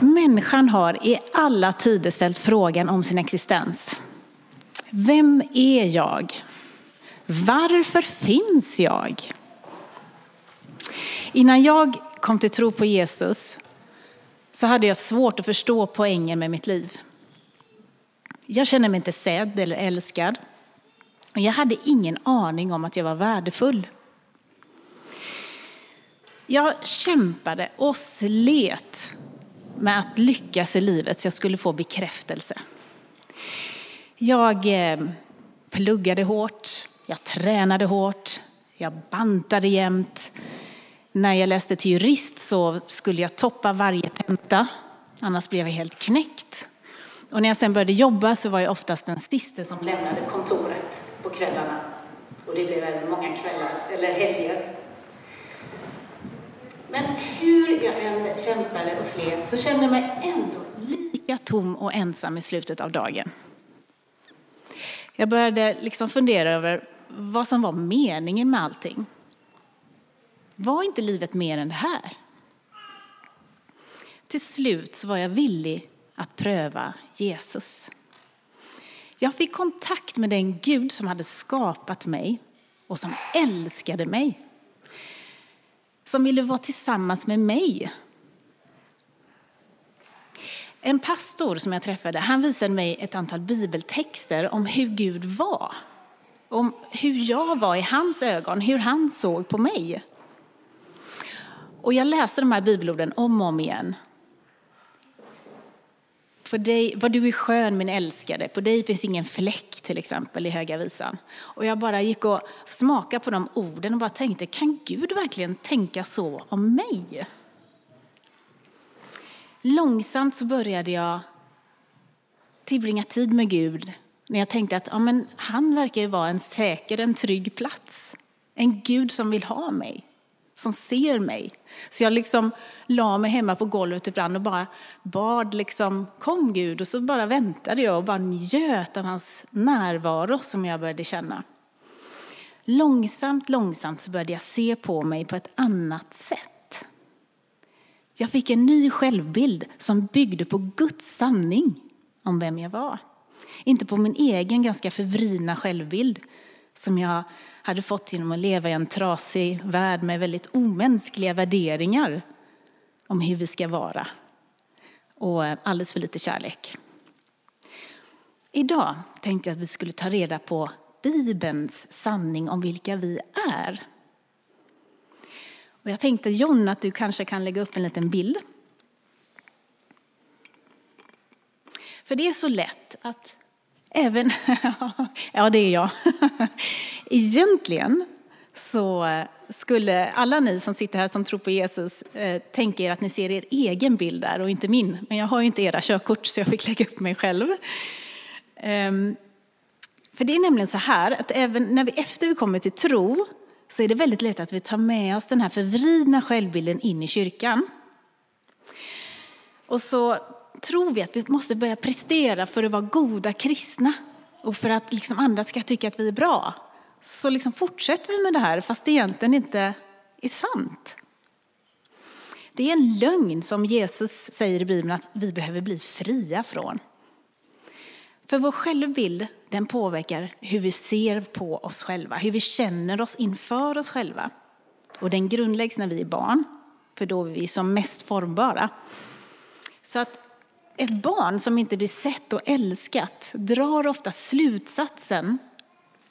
Människan har i alla tider ställt frågan om sin existens. Vem är jag? Varför finns jag? Innan jag kom till tro på Jesus så hade jag svårt att förstå poängen med mitt liv. Jag kände mig inte sedd eller älskad. Jag hade ingen aning om att jag var värdefull. Jag kämpade och slet med att lyckas i livet så jag skulle få bekräftelse. Jag eh, pluggade hårt, jag tränade hårt, jag bantade jämt. När jag läste till jurist så skulle jag toppa varje tenta, annars blev jag helt knäckt. Och när jag sen började jobba så var jag oftast den sista som lämnade kontoret på kvällarna. Och det blev även många kvällar, eller helger. Men hur jag än kämpade och slet så kände jag mig ändå lika tom och ensam i slutet av dagen. Jag började liksom fundera över vad som var meningen med allting. Var inte livet mer än det här? Till slut så var jag villig att pröva Jesus. Jag fick kontakt med den Gud som hade skapat mig och som älskade mig. Som ville vara tillsammans med mig. En pastor som jag träffade han visade mig ett antal bibeltexter om hur Gud var. Om hur jag var i hans ögon, hur han såg på mig. Och jag läser de här bibelorden om och om igen. På dig, vad du är skön min älskade, på dig finns ingen fläck till exempel i Höga Visan. Och jag bara gick och smakade på de orden och bara tänkte, kan Gud verkligen tänka så om mig? Långsamt så började jag tillbringa tid med Gud när jag tänkte att ja, men han verkar ju vara en säker, en trygg plats. En Gud som vill ha mig som ser mig. Så jag liksom la mig hemma på golvet ibland och bara bad liksom, kom Gud. Och så bara väntade jag och bara njöt av hans närvaro som jag började känna. Långsamt, långsamt så började jag se på mig på ett annat sätt. Jag fick en ny självbild som byggde på Guds sanning om vem jag var. Inte på min egen ganska förvridna självbild som jag hade fått genom att leva i en trasig värld med väldigt omänskliga värderingar om hur vi ska vara och eh, alldeles för lite kärlek. Idag tänkte jag att vi skulle ta reda på Bibelns sanning om vilka vi är. Och jag tänkte John att du kanske kan lägga upp en liten bild. För det är så lätt att Även, ja det är jag. Egentligen så skulle alla ni som sitter här som tror på Jesus eh, tänka er att ni ser er egen bild där och inte min. Men jag har ju inte era körkort så jag fick lägga upp mig själv. Ehm, för det är nämligen så här att även när vi efter vi kommer till tro så är det väldigt lätt att vi tar med oss den här förvridna självbilden in i kyrkan. Och så tror vi att vi måste börja prestera för att vara goda kristna och för att liksom andra ska tycka att vi är bra. Så liksom fortsätter vi med det här fast det egentligen inte är sant. Det är en lögn som Jesus säger i Bibeln att vi behöver bli fria från. För vår självbild den påverkar hur vi ser på oss själva, hur vi känner oss inför oss själva. Och den grundläggs när vi är barn, för då är vi som mest formbara. Så att ett barn som inte blir sett och älskat drar ofta slutsatsen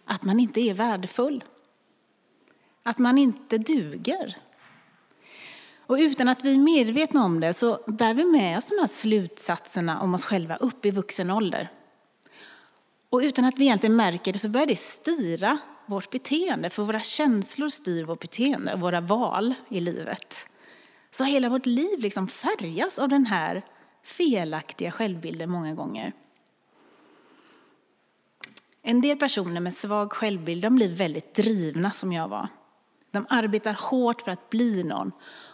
att man inte är värdefull. Att man inte duger. Och utan att vi är medvetna om det så bär vi med oss de här slutsatserna om oss själva upp i vuxen ålder. Och utan att vi egentligen märker det så börjar det styra vårt beteende. För våra känslor styr vårt beteende och våra val i livet. Så hela vårt liv liksom färgas av den här felaktiga självbilder många gånger. En del personer med svag självbild de blir väldigt drivna som jag var. De arbetar hårt för att bli någon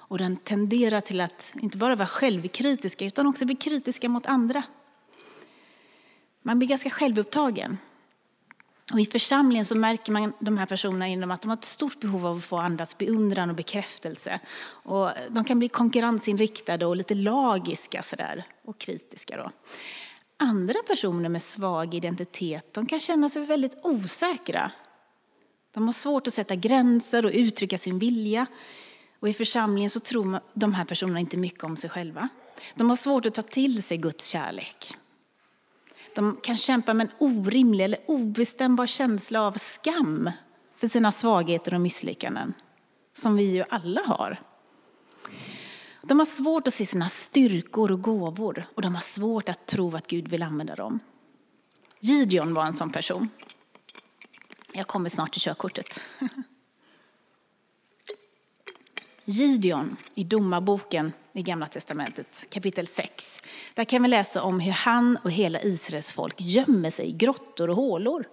och den tenderar till att inte bara vara självkritiska utan också bli kritiska mot andra. Man blir ganska självupptagen. Och I församlingen så märker man de här personerna genom att de har ett stort behov av att få andras beundran och bekräftelse. Och de kan bli konkurrensinriktade och lite lagiska sådär, och kritiska. Då. Andra personer med svag identitet de kan känna sig väldigt osäkra. De har svårt att sätta gränser och uttrycka sin vilja. Och I församlingen så tror de här personerna inte mycket om sig själva. De har svårt att ta till sig Guds kärlek. De kan kämpa med en orimlig eller obestämbar känsla av skam för sina svagheter och misslyckanden, som vi ju alla har. De har svårt att se sina styrkor och gåvor och de har svårt att tro att Gud vill använda dem. Gideon var en sån person. Jag kommer snart till körkortet. Gideon i Domarboken i Gamla testamentet, kapitel 6. Där kan vi läsa om hur han och hela Israels folk gömmer sig i grottor och hålor.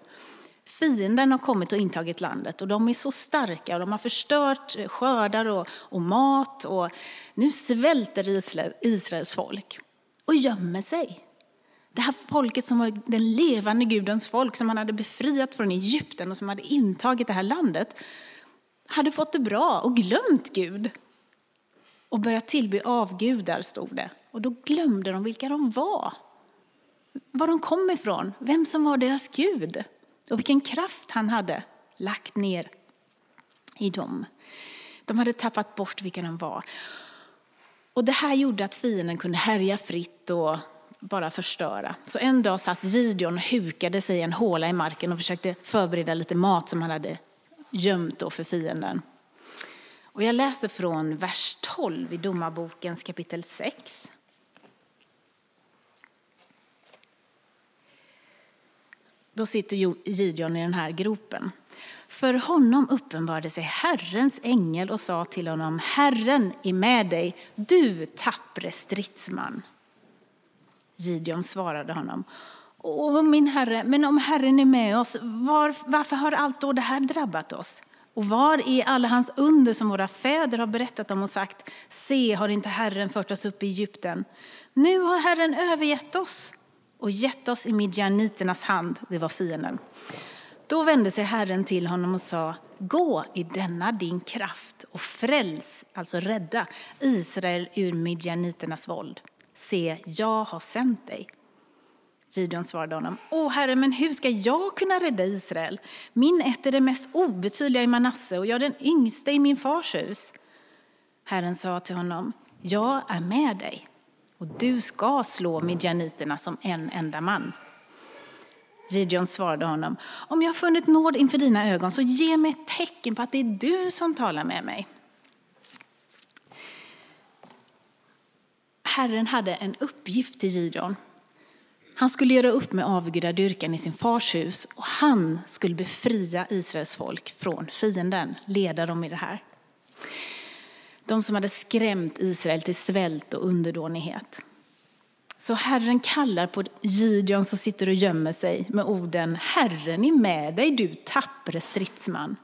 Fienden har kommit och intagit landet och de är så starka och de har förstört skördar och, och mat och nu svälter Israels folk och gömmer sig. Det här folket som var den levande Gudens folk som han hade befriat från Egypten och som hade intagit det här landet hade fått det bra och glömt Gud och börjat tillbe avgudar, stod det. Och då glömde de vilka de var. Var de kom ifrån, vem som var deras Gud och vilken kraft han hade lagt ner i dem. De hade tappat bort vilka de var. Och det här gjorde att fienden kunde härja fritt och bara förstöra. Så en dag satt Gideon och hukade sig i en håla i marken och försökte förbereda lite mat som han hade gömt då för fienden. Och jag läser från vers 12 i Domarbokens kapitel 6. Då sitter Gideon i den här gropen. För honom uppenbarade sig Herrens ängel och sa till honom, Herren är med dig, du tappre stridsman. Gideon svarade honom, Åh, min herre, men om Herren är med oss, var, varför har allt då det här drabbat oss? Och var är alla hans under som våra fäder har berättat om och sagt, se, har inte Herren fört oss upp i Egypten? Nu har Herren övergett oss och gett oss i midjaniternas hand, det var fienden. Då vände sig Herren till honom och sa, gå i denna din kraft och fräls, alltså rädda, Israel ur midjaniternas våld. Se, jag har sänt dig. Gideon svarade honom, O herre, men hur ska jag kunna rädda Israel? Min ett är det mest obetydliga i Manasse och jag är den yngste i min fars hus. Herren sa till honom, jag är med dig och du ska slå midjaniterna som en enda man. Gideon svarade honom, om jag har funnit nåd inför dina ögon så ge mig ett tecken på att det är du som talar med mig. Herren hade en uppgift till Gideon han skulle göra upp med avgudadyrkan i sin fars hus och han skulle befria Israels folk från fienden, leda dem i det här. De som hade skrämt Israel till svält och underdånighet. Så Herren kallar på Gideon som sitter och gömmer sig med orden Herren är med dig du tappre stridsman.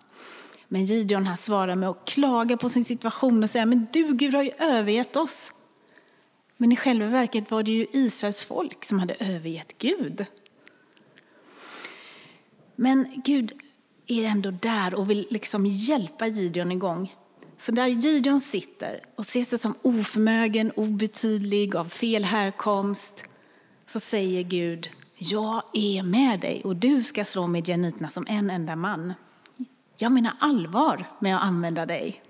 Men Gideon här svarar med att klaga på sin situation och säga men du Gud har ju övergett oss. Men i själva verket var det ju Israels folk som hade övergett Gud. Men Gud är ändå där och vill liksom hjälpa Gideon igång. Så där Gideon sitter och ser sig som oförmögen, obetydlig, av fel härkomst, så säger Gud, jag är med dig och du ska slå midjaniterna som en enda man. Jag menar allvar med att använda dig.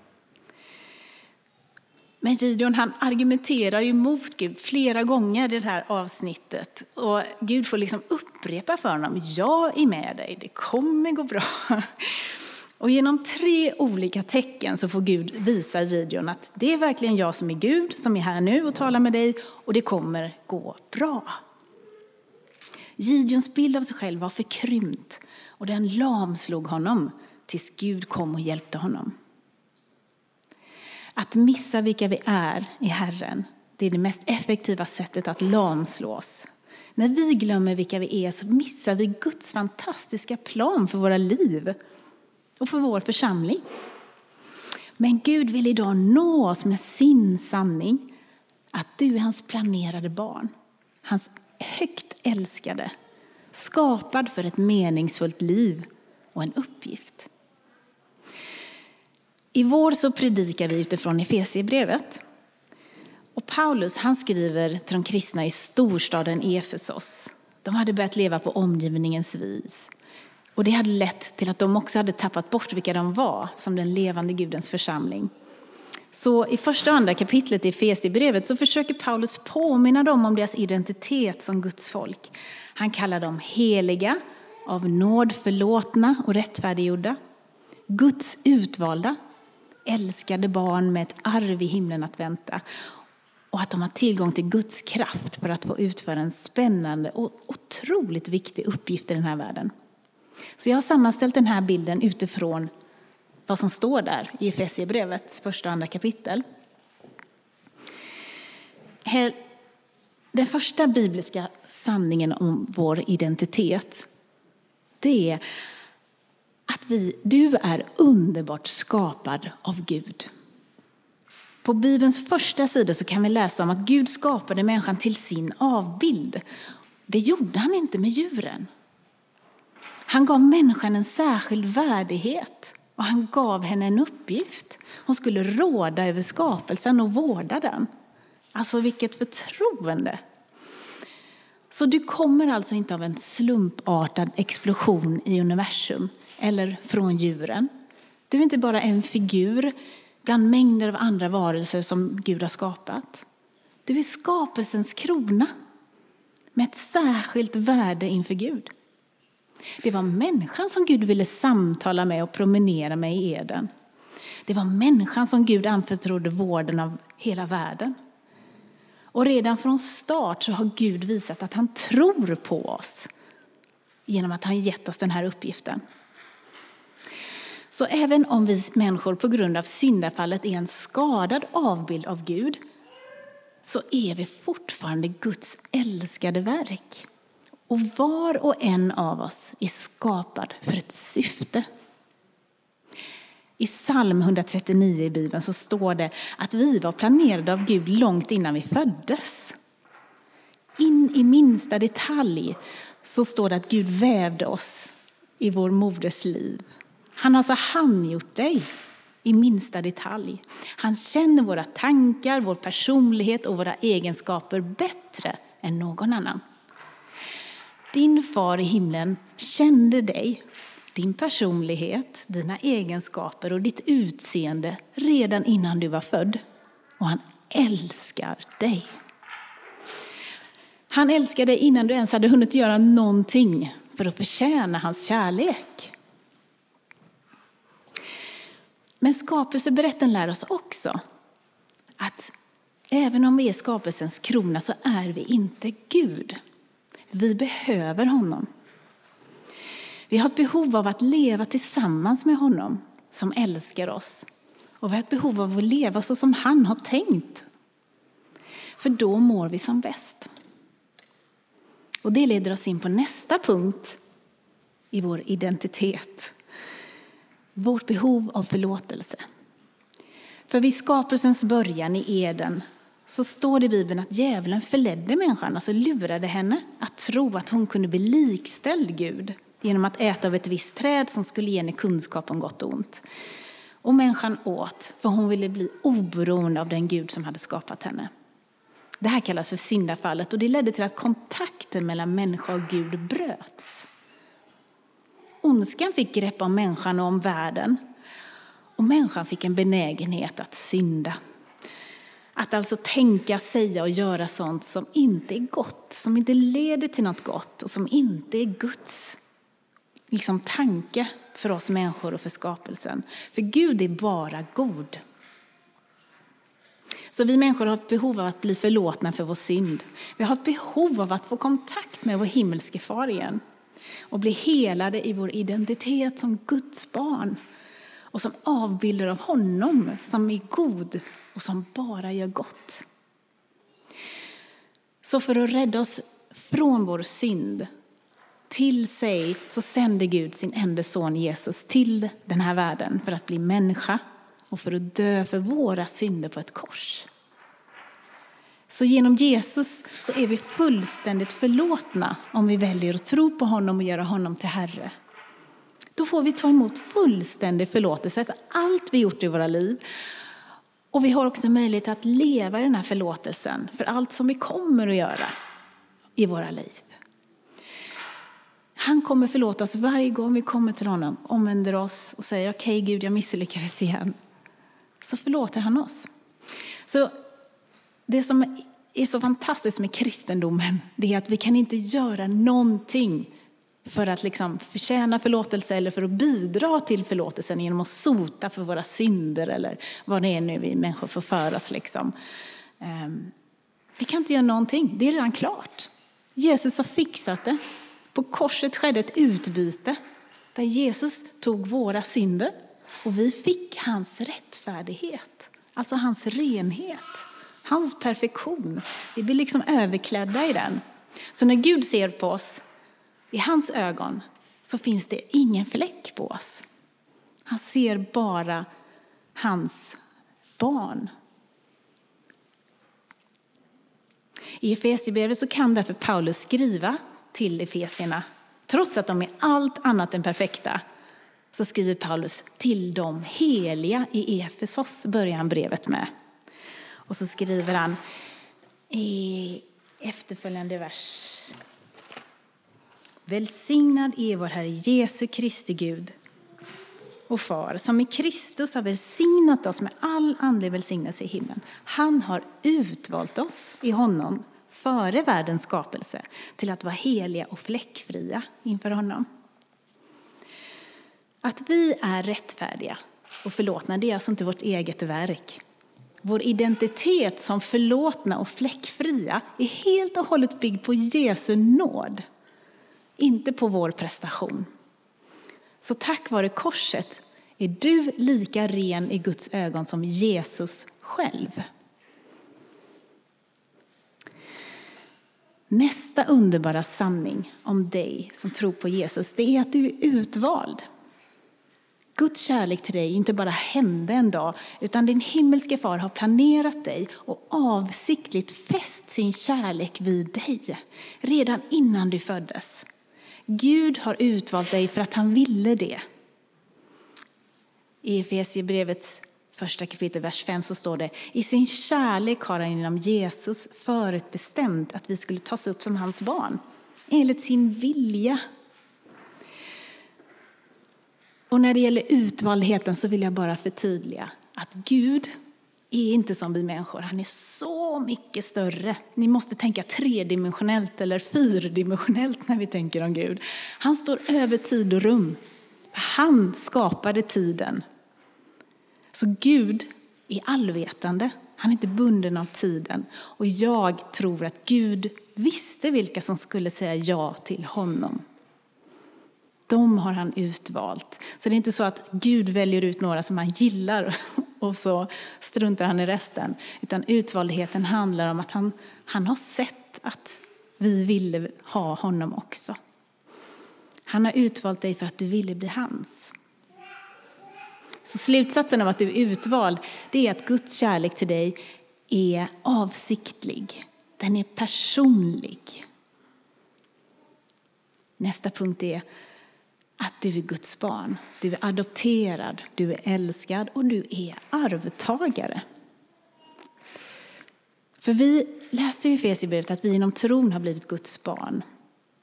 Men Gideon han argumenterar ju mot Gud flera gånger i det här avsnittet. Och Gud får liksom upprepa för honom, jag är med dig, det kommer gå bra. Och genom tre olika tecken så får Gud visa Gideon att det är verkligen jag som är Gud, som är här nu och talar med dig och det kommer gå bra. Gideons bild av sig själv var förkrympt och den lamslog honom tills Gud kom och hjälpte honom. Att missa vilka vi är i Herren, det är det mest effektiva sättet att lamslås. När vi glömmer vilka vi är så missar vi Guds fantastiska plan för våra liv och för vår församling. Men Gud vill idag nå oss med sin sanning, att du är hans planerade barn, hans högt älskade, skapad för ett meningsfullt liv och en uppgift. I vår så predikar vi utifrån Efesierbrevet. Och Paulus han skriver till de kristna i storstaden Efesos. De hade börjat leva på omgivningens vis. Och det hade lett till att de också hade tappat bort vilka de var som den levande Gudens församling. Så i första och andra kapitlet i Efesierbrevet så försöker Paulus påminna dem om deras identitet som Guds folk. Han kallar dem heliga, av nåd förlåtna och rättfärdiggjorda. Guds utvalda, älskade barn med ett arv i himlen att vänta. Och att de har tillgång till Guds kraft för att få utföra en spännande och otroligt viktig uppgift i den här världen. Så jag har sammanställt den här bilden utifrån vad som står där i Efesierbrevets första och andra kapitel. Den första bibliska sanningen om vår identitet det är vi, du är underbart skapad av Gud. På Bibelns första sida så kan vi läsa om att Gud skapade människan till sin avbild. Det gjorde han inte med djuren. Han gav människan en särskild värdighet och han gav henne en uppgift. Hon skulle råda över skapelsen och vårda den. Alltså vilket förtroende! Så du kommer alltså inte av en slumpartad explosion i universum eller från djuren. Du är inte bara en figur bland mängder av andra varelser som Gud har skapat. Du är skapelsens krona med ett särskilt värde inför Gud. Det var människan som Gud ville samtala med och promenera med i Eden. Det var människan som Gud anförtrodde vården av hela världen. Och redan från start så har Gud visat att han tror på oss genom att han gett oss den här uppgiften. Så även om vi människor på grund av syndafallet är en skadad avbild av Gud så är vi fortfarande Guds älskade verk. Och var och en av oss är skapad för ett syfte. I psalm 139 i Bibeln så står det att vi var planerade av Gud långt innan vi föddes. In i minsta detalj så står det att Gud vävde oss i vår moders liv. Han har så handgjort dig i minsta detalj. Han känner våra tankar, vår personlighet och våra egenskaper bättre än någon annan. Din far i himlen kände dig, din personlighet, dina egenskaper och ditt utseende redan innan du var född. Och han älskar dig. Han älskar dig innan du ens hade hunnit göra någonting för att förtjäna hans kärlek. Men skapelseberättelsen lär oss också att även om vi är skapelsens krona så är vi inte Gud. Vi behöver honom. Vi har ett behov av att leva tillsammans med honom som älskar oss. Och vi har ett behov av att leva så som han har tänkt. För då mår vi som bäst. Och det leder oss in på nästa punkt i vår identitet. Vårt behov av förlåtelse. För vid skapelsens början i Eden så står det i Bibeln att djävulen förledde människan, alltså lurade henne att tro att hon kunde bli likställd Gud genom att äta av ett visst träd som skulle ge henne kunskap om gott och ont. Och människan åt, för hon ville bli oberoende av den Gud som hade skapat henne. Det här kallas för syndafallet och det ledde till att kontakten mellan människa och Gud bröts. Ondskan fick grepp om människan och om världen. Och människan fick en benägenhet att synda. Att alltså tänka, säga och göra sånt som inte är gott, som inte leder till något gott och som inte är Guds liksom, tanke för oss människor och för skapelsen. För Gud är bara god. Så vi människor har ett behov av att bli förlåtna för vår synd. Vi har ett behov av att få kontakt med vår himmelske far igen och bli helade i vår identitet som Guds barn och som avbilder av honom som är god och som bara gör gott. Så för att rädda oss från vår synd till sig så sände Gud sin enda son Jesus till den här världen för att bli människa och för att dö för våra synder på ett kors. Så genom Jesus så är vi fullständigt förlåtna om vi väljer att tro på honom och göra honom till Herre. Då får vi ta emot fullständig förlåtelse för allt vi gjort i våra liv. Och vi har också möjlighet att leva i den här förlåtelsen för allt som vi kommer att göra i våra liv. Han kommer förlåta oss varje gång vi kommer till honom, omvänder oss och säger okej okay, Gud, jag misslyckades igen. Så förlåter han oss. Så det som är så fantastiskt med kristendomen, det är att vi kan inte göra någonting för att liksom förtjäna förlåtelse eller för att bidra till förlåtelsen genom att sota för våra synder eller vad det är nu vi människor får föras. Liksom. Ehm, vi kan inte göra någonting, det är redan klart. Jesus har fixat det. På korset skedde ett utbyte där Jesus tog våra synder och vi fick hans rättfärdighet, alltså hans renhet, hans perfektion. Vi blir liksom överklädda i den. Så när Gud ser på oss, i hans ögon, så finns det ingen fläck på oss. Han ser bara hans barn. I Efesierbrevet så kan därför Paulus skriva till Efesierna, trots att de är allt annat än perfekta, så skriver Paulus till de heliga i Efesos, börjar han brevet med. Och så skriver han i efterföljande vers. Välsignad är vår Herre Jesu Kristi Gud och Far, som i Kristus har välsignat oss med all andlig välsignelse i himlen. Han har utvalt oss i honom före världens skapelse till att vara heliga och fläckfria inför honom. Att vi är rättfärdiga och förlåtna, det är alltså inte vårt eget verk. Vår identitet som förlåtna och fläckfria är helt och hållet byggd på Jesu nåd, inte på vår prestation. Så tack vare korset är du lika ren i Guds ögon som Jesus själv. Nästa underbara sanning om dig som tror på Jesus, det är att du är utvald. Guds kärlek till dig inte bara hände en dag, utan din himmelske far har planerat dig och avsiktligt fäst sin kärlek vid dig redan innan du föddes. Gud har utvalt dig för att han ville det. I Efesierbrevets första kapitel, vers 5 så står det i sin kärlek har han genom Jesus förutbestämt att vi skulle tas upp som hans barn enligt sin vilja. Och när det gäller utvaldheten så vill jag bara förtydliga att Gud är inte som vi människor. Han är så mycket större. Ni måste tänka tredimensionellt eller fyrdimensionellt när vi tänker om Gud. Han står över tid och rum. Han skapade tiden så Gud är allvetande. Han är inte bunden av tiden. Och jag tror att Gud visste vilka som skulle säga ja till honom. De har han utvalt. Så det är inte så att Gud väljer ut några som han gillar och så struntar han i resten. Utan utvaldheten handlar om att han, han har sett att vi ville ha honom också. Han har utvalt dig för att du ville bli hans. Så slutsatsen av att du är utvald, det är att Guds kärlek till dig är avsiktlig. Den är personlig. Nästa punkt är att du är Guds barn. Du är adopterad, du är älskad och du är arvtagare. För vi läser i Efesierbrevet att vi inom tron har blivit Guds barn.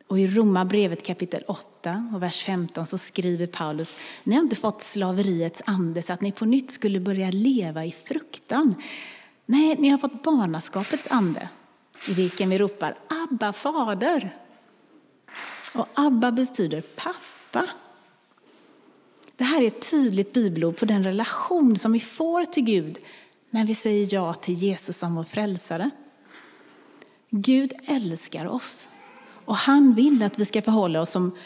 Och i Romarbrevet kapitel 8 och vers 15 så skriver Paulus, ni har inte fått slaveriets ande så att ni på nytt skulle börja leva i fruktan. Nej, ni har fått barnaskapets ande i vilken vi ropar Abba fader. Och Abba betyder pappa. Det här är ett tydligt bibelord på den relation som vi får till Gud när vi säger ja till Jesus som vår frälsare. Gud älskar oss och han vill att vi ska förhålla oss som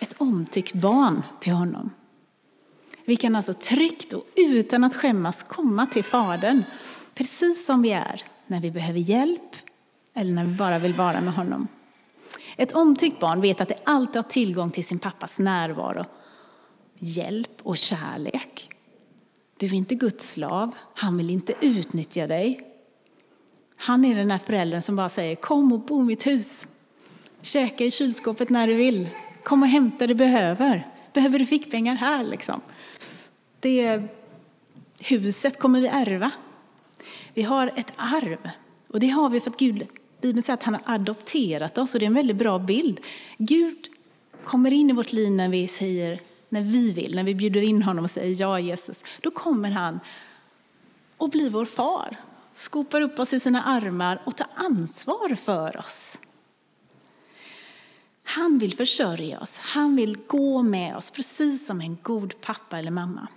ett omtyckt barn till honom. Vi kan alltså tryggt och utan att skämmas komma till Fadern, precis som vi är, när vi behöver hjälp eller när vi bara vill vara med honom. Ett omtyckt barn vet att det alltid har tillgång till sin pappas närvaro, hjälp och kärlek. Du är inte Guds slav, han vill inte utnyttja dig. Han är den här föräldern som bara säger kom och bo i mitt hus. Käka i kylskåpet när du vill. Kom och hämta det du behöver. Behöver du fickpengar här liksom? Det huset kommer vi ärva. Vi har ett arv. Och det har vi för att Gud, Bibeln säger att han har adopterat oss och det är en väldigt bra bild. Gud kommer in i vårt liv när vi säger, när vi vill, när vi bjuder in honom och säger ja Jesus. Då kommer han och blir vår far. Skopar upp oss i sina armar och tar ansvar för oss. Han vill försörja oss, han vill gå med oss precis som en god pappa eller mamma.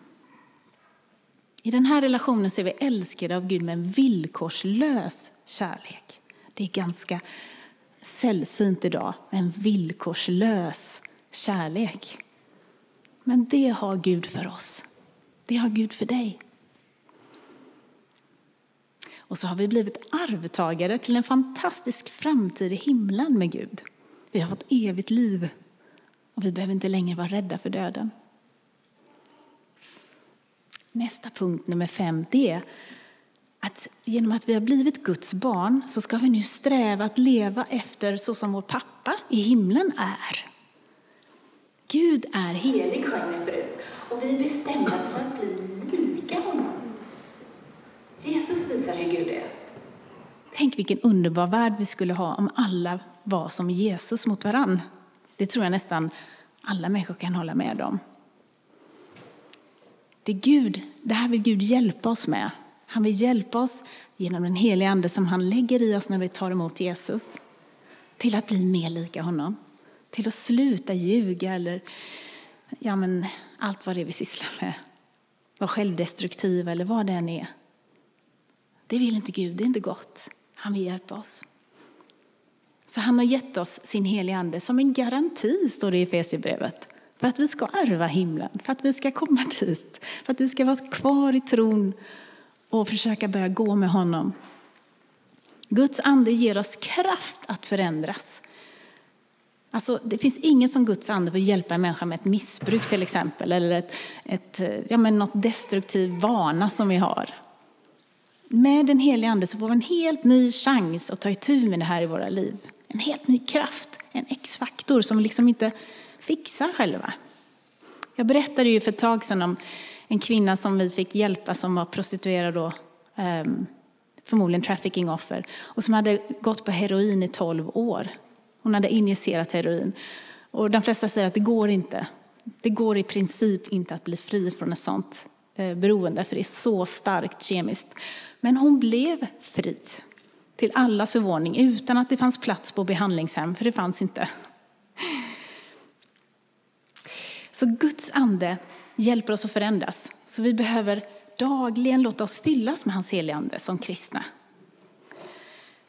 I den här relationen så är vi älskade av Gud med en villkorslös kärlek. Det är ganska sällsynt idag, en villkorslös kärlek. Men det har Gud för oss. Det har Gud för dig. Och så har vi blivit arvtagare till en fantastisk framtid i himlen med Gud. Vi har fått evigt liv och vi behöver inte längre vara rädda för döden. Nästa punkt, nummer fem, det är att genom att vi har blivit Guds barn så ska vi nu sträva att leva efter så som vår pappa i himlen är. Gud är helig, sjöng vi förut, och vi är bestämda för att bli lika honom. Jesus visar hur Gud är. Tänk vilken underbar värld vi skulle ha om alla var som Jesus mot varann. Det tror jag nästan alla människor kan hålla med om. Det, Gud, det här vill Gud hjälpa oss med. Han vill hjälpa oss genom den heliga Ande som han lägger i oss när vi tar emot Jesus. Till att bli mer lika honom. Till att sluta ljuga eller ja, men allt vad det är vi sysslar med. Vara självdestruktiva eller vad det än är. Det vill inte Gud, det är inte gott. Han vill hjälpa oss. Så han har gett oss sin heliga Ande som en garanti, står det i Efesierbrevet. För att vi ska ärva himlen, för att vi ska komma dit, för att vi ska vara kvar i tron och försöka börja gå med honom. Guds ande ger oss kraft att förändras. Alltså, det finns ingen som Guds ande för att hjälpa en människa med ett missbruk till exempel, eller ett, ett, ja, men något destruktiv vana som vi har. Med den heliga ande så får vi en helt ny chans att ta itu med det här i våra liv. En helt ny kraft, en X-faktor som vi liksom inte fixar själva. Jag berättade ju för ett tag sedan om en kvinna som vi fick hjälpa som var prostituerad och ehm, förmodligen trafficking-offer och som hade gått på heroin i 12 år. Hon hade injicerat heroin. Och de flesta säger att det går inte. Det går i princip inte att bli fri från ett sånt eh, beroende för det är så starkt kemiskt. Men hon blev fri till allas förvåning utan att det fanns plats på behandlingshem, för det fanns inte. Så Guds ande hjälper oss att förändras. Så vi behöver dagligen låta oss fyllas med hans heliga ande som kristna.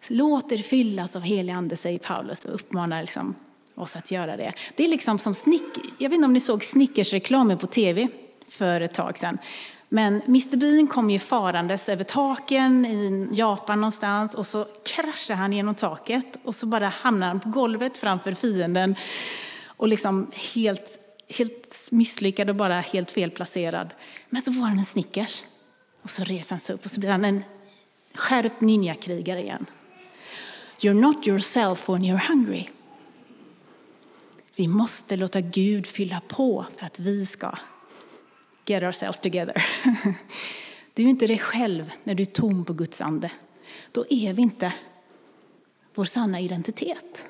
Låt er fyllas av helig ande, säger Paulus och uppmanar liksom oss att göra det. Det är liksom som snick, jag vet inte om ni såg Snickers-reklamen på tv för ett tag sedan. Men Mr Bean kom ju farandes över taken i Japan någonstans och så kraschar han genom taket och så bara hamnar han på golvet framför fienden och liksom helt helt misslyckad och bara helt felplacerad. Men så får han en Snickers. Och så reser han sig upp och så blir han en skärpt ninjakrigare igen. You're not yourself when you're hungry. Vi måste låta Gud fylla på för att vi ska get ourselves together. Du är inte dig själv när du är tom på Guds ande. Då är vi inte vår sanna identitet.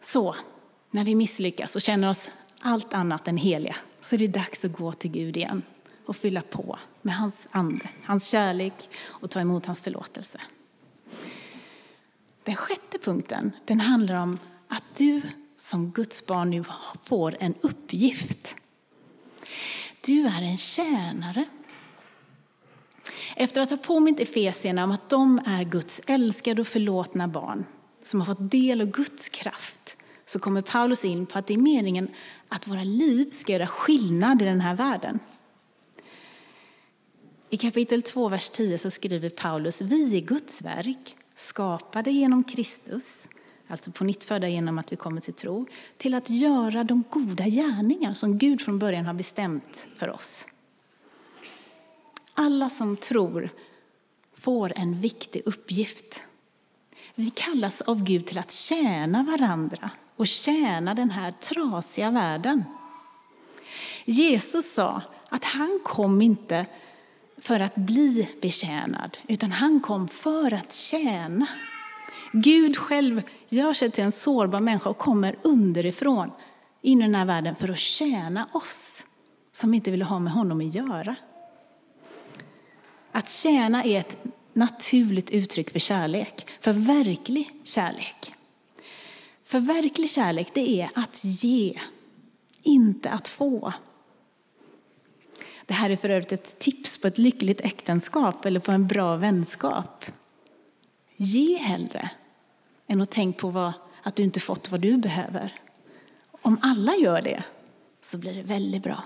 Så när vi misslyckas och känner oss allt annat än heliga så är det dags att gå till Gud igen och fylla på med hans ande, hans kärlek och ta emot hans förlåtelse. Den sjätte punkten den handlar om att du som Guds barn nu får en uppgift. Du är en tjänare. Efter att ha påmint Efesierna om att de är Guds älskade och förlåtna barn som har fått del av Guds kraft så kommer Paulus in på att det är meningen att våra liv ska göra skillnad i den här världen. I kapitel 2, vers 10 så skriver Paulus, vi är Guds verk, skapade genom Kristus, alltså på nytt födda genom att vi kommer till tro, till att göra de goda gärningar som Gud från början har bestämt för oss. Alla som tror får en viktig uppgift. Vi kallas av Gud till att tjäna varandra och tjäna den här trasiga världen. Jesus sa att han kom inte för att bli betjänad, utan han kom för att tjäna. Gud själv gör sig till en sårbar människa och kommer underifrån in i den här världen för att tjäna oss som inte vill ha med honom att göra. Att tjäna är ett naturligt uttryck för kärlek, för verklig kärlek. För verklig kärlek, det är att ge, inte att få. Det här är för övrigt ett tips på ett lyckligt äktenskap eller på en bra vänskap. Ge hellre än att tänka på vad, att du inte fått vad du behöver. Om alla gör det så blir det väldigt bra.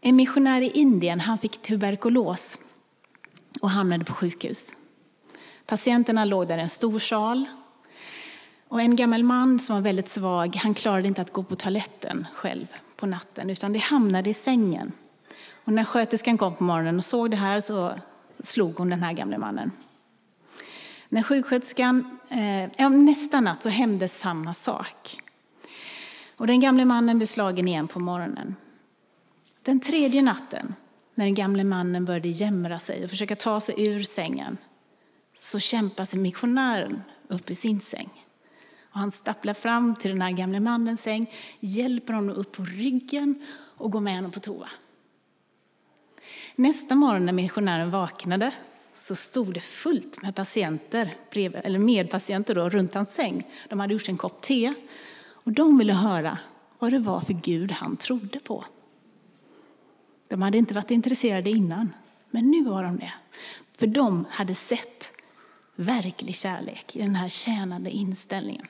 En missionär i Indien han fick tuberkulos och hamnade på sjukhus. Patienterna låg där i en stor sal. Och en gammal man som var väldigt svag han klarade inte att gå på toaletten själv på natten utan det hamnade i sängen. Och när sköterskan kom på morgonen och såg det här så slog hon den här gamle mannen. När sjuksköterskan, eh, nästa natt så hände samma sak. Och den gamle mannen blev slagen igen på morgonen. Den tredje natten, när den gamle mannen började jämra sig och försöka ta sig ur sängen, så kämpade sig missionären upp i sin säng. Och han stapplar fram till den här gamle mannens säng, hjälper honom upp på ryggen och går med honom på toa. Nästa morgon när missionären vaknade så stod det fullt med patienter, eller medpatienter då, runt hans säng. De hade gjort en kopp te och de ville höra vad det var för Gud han trodde på. De hade inte varit intresserade innan, men nu var de det. För de hade sett verklig kärlek i den här tjänande inställningen.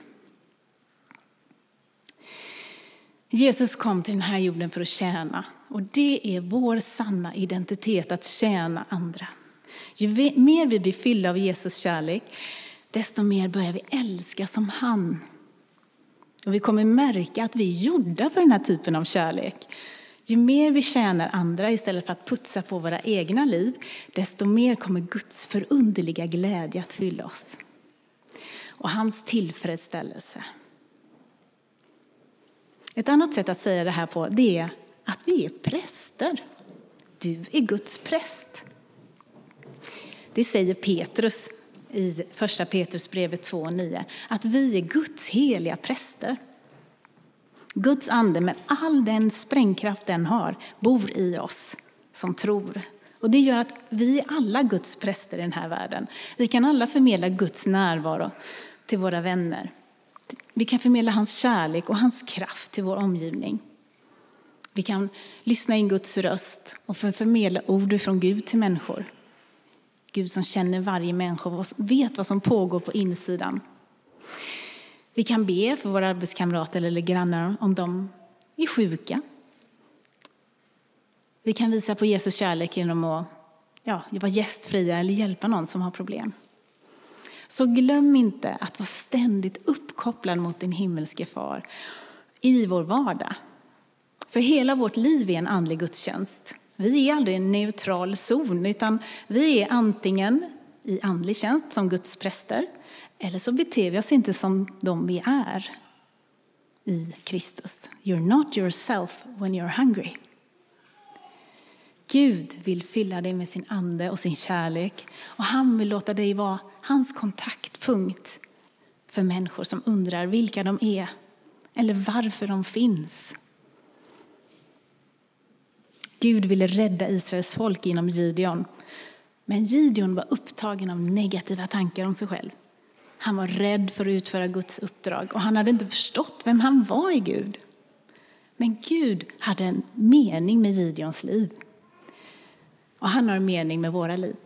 Jesus kom till den här jorden för att tjäna och det är vår sanna identitet att tjäna andra. Ju mer vi blir fyllda av Jesus kärlek, desto mer börjar vi älska som han. Och vi kommer märka att vi är gjorda för den här typen av kärlek. Ju mer vi tjänar andra istället för att putsa på våra egna liv, desto mer kommer Guds förunderliga glädje att fylla oss. Och hans tillfredsställelse. Ett annat sätt att säga det här på det är att vi är präster. Du är Guds präst. Det säger Petrus i första Petrusbrevet 2.9, att vi är Guds heliga präster. Guds ande med all den sprängkraft den har bor i oss som tror. Och det gör att vi är alla Guds präster i den här världen. Vi kan alla förmedla Guds närvaro till våra vänner. Vi kan förmedla hans kärlek och hans kraft till vår omgivning. Vi kan lyssna in Guds röst och förmedla ord från Gud till människor. Gud som känner varje människa och vet vad som pågår på insidan. Vi kan be för våra arbetskamrater eller grannar om de är sjuka. Vi kan visa på Jesus kärlek genom att ja, vara gästfria eller hjälpa någon som har problem. Så glöm inte att vara ständigt uppkopplad mot din himmelske far i vår vardag. För hela vårt liv är en andlig gudstjänst. Vi är aldrig en neutral zon, utan vi är antingen i andlig tjänst som Guds präster, eller så beter vi oss inte som de vi är i Kristus. You're not yourself when you're hungry. Gud vill fylla dig med sin ande och sin kärlek och han vill låta dig vara hans kontaktpunkt för människor som undrar vilka de är eller varför de finns. Gud ville rädda Israels folk genom Gideon. Men Gideon var upptagen av negativa tankar om sig själv. Han var rädd för att utföra Guds uppdrag och han hade inte förstått vem han var i Gud. Men Gud hade en mening med Gideons liv. Och han har en mening med våra liv.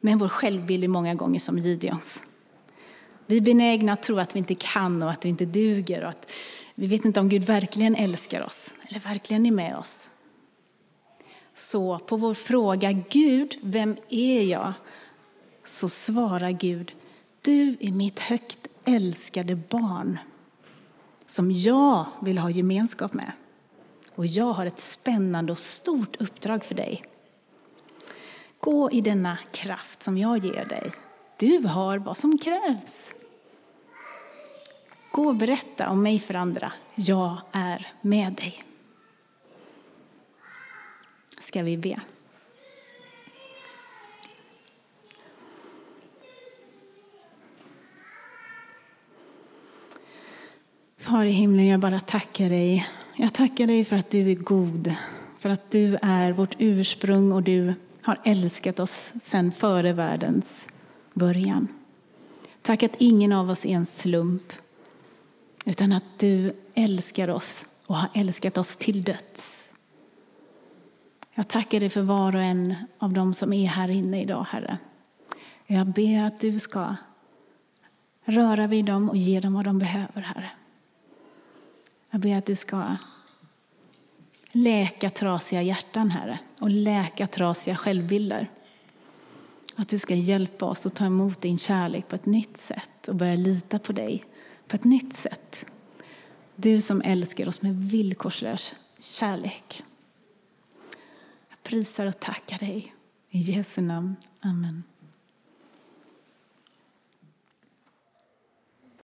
Men vår självbild är många gånger som Gideons. Vi är benägna att tro att vi inte kan och att vi inte duger och att vi vet inte om Gud verkligen älskar oss eller verkligen är med oss. Så på vår fråga Gud, vem är jag? Så svarar Gud, du är mitt högt älskade barn som jag vill ha gemenskap med. Och jag har ett spännande och stort uppdrag för dig. Gå i denna kraft som jag ger dig. Du har vad som krävs. Gå och berätta om mig för andra. Jag är med dig. Ska vi be. Far i himlen, jag bara tackar dig. Jag tackar dig för att du är god, för att du är vårt ursprung och du har älskat oss sedan före världens början. Tack att ingen av oss är en slump, utan att du älskar oss och har älskat oss till döds. Jag tackar dig för var och en av dem som är här inne idag, Herre. Jag ber att du ska röra vid dem och ge dem vad de behöver, Herre. Jag ber att du ska läka trasiga hjärtan, Herre, och läka trasiga självbilder. Att du ska hjälpa oss att ta emot din kärlek på ett nytt sätt och börja lita på dig på ett nytt sätt. Du som älskar oss med villkorslös kärlek. Jag prisar och tackar dig. I Jesu namn. Amen.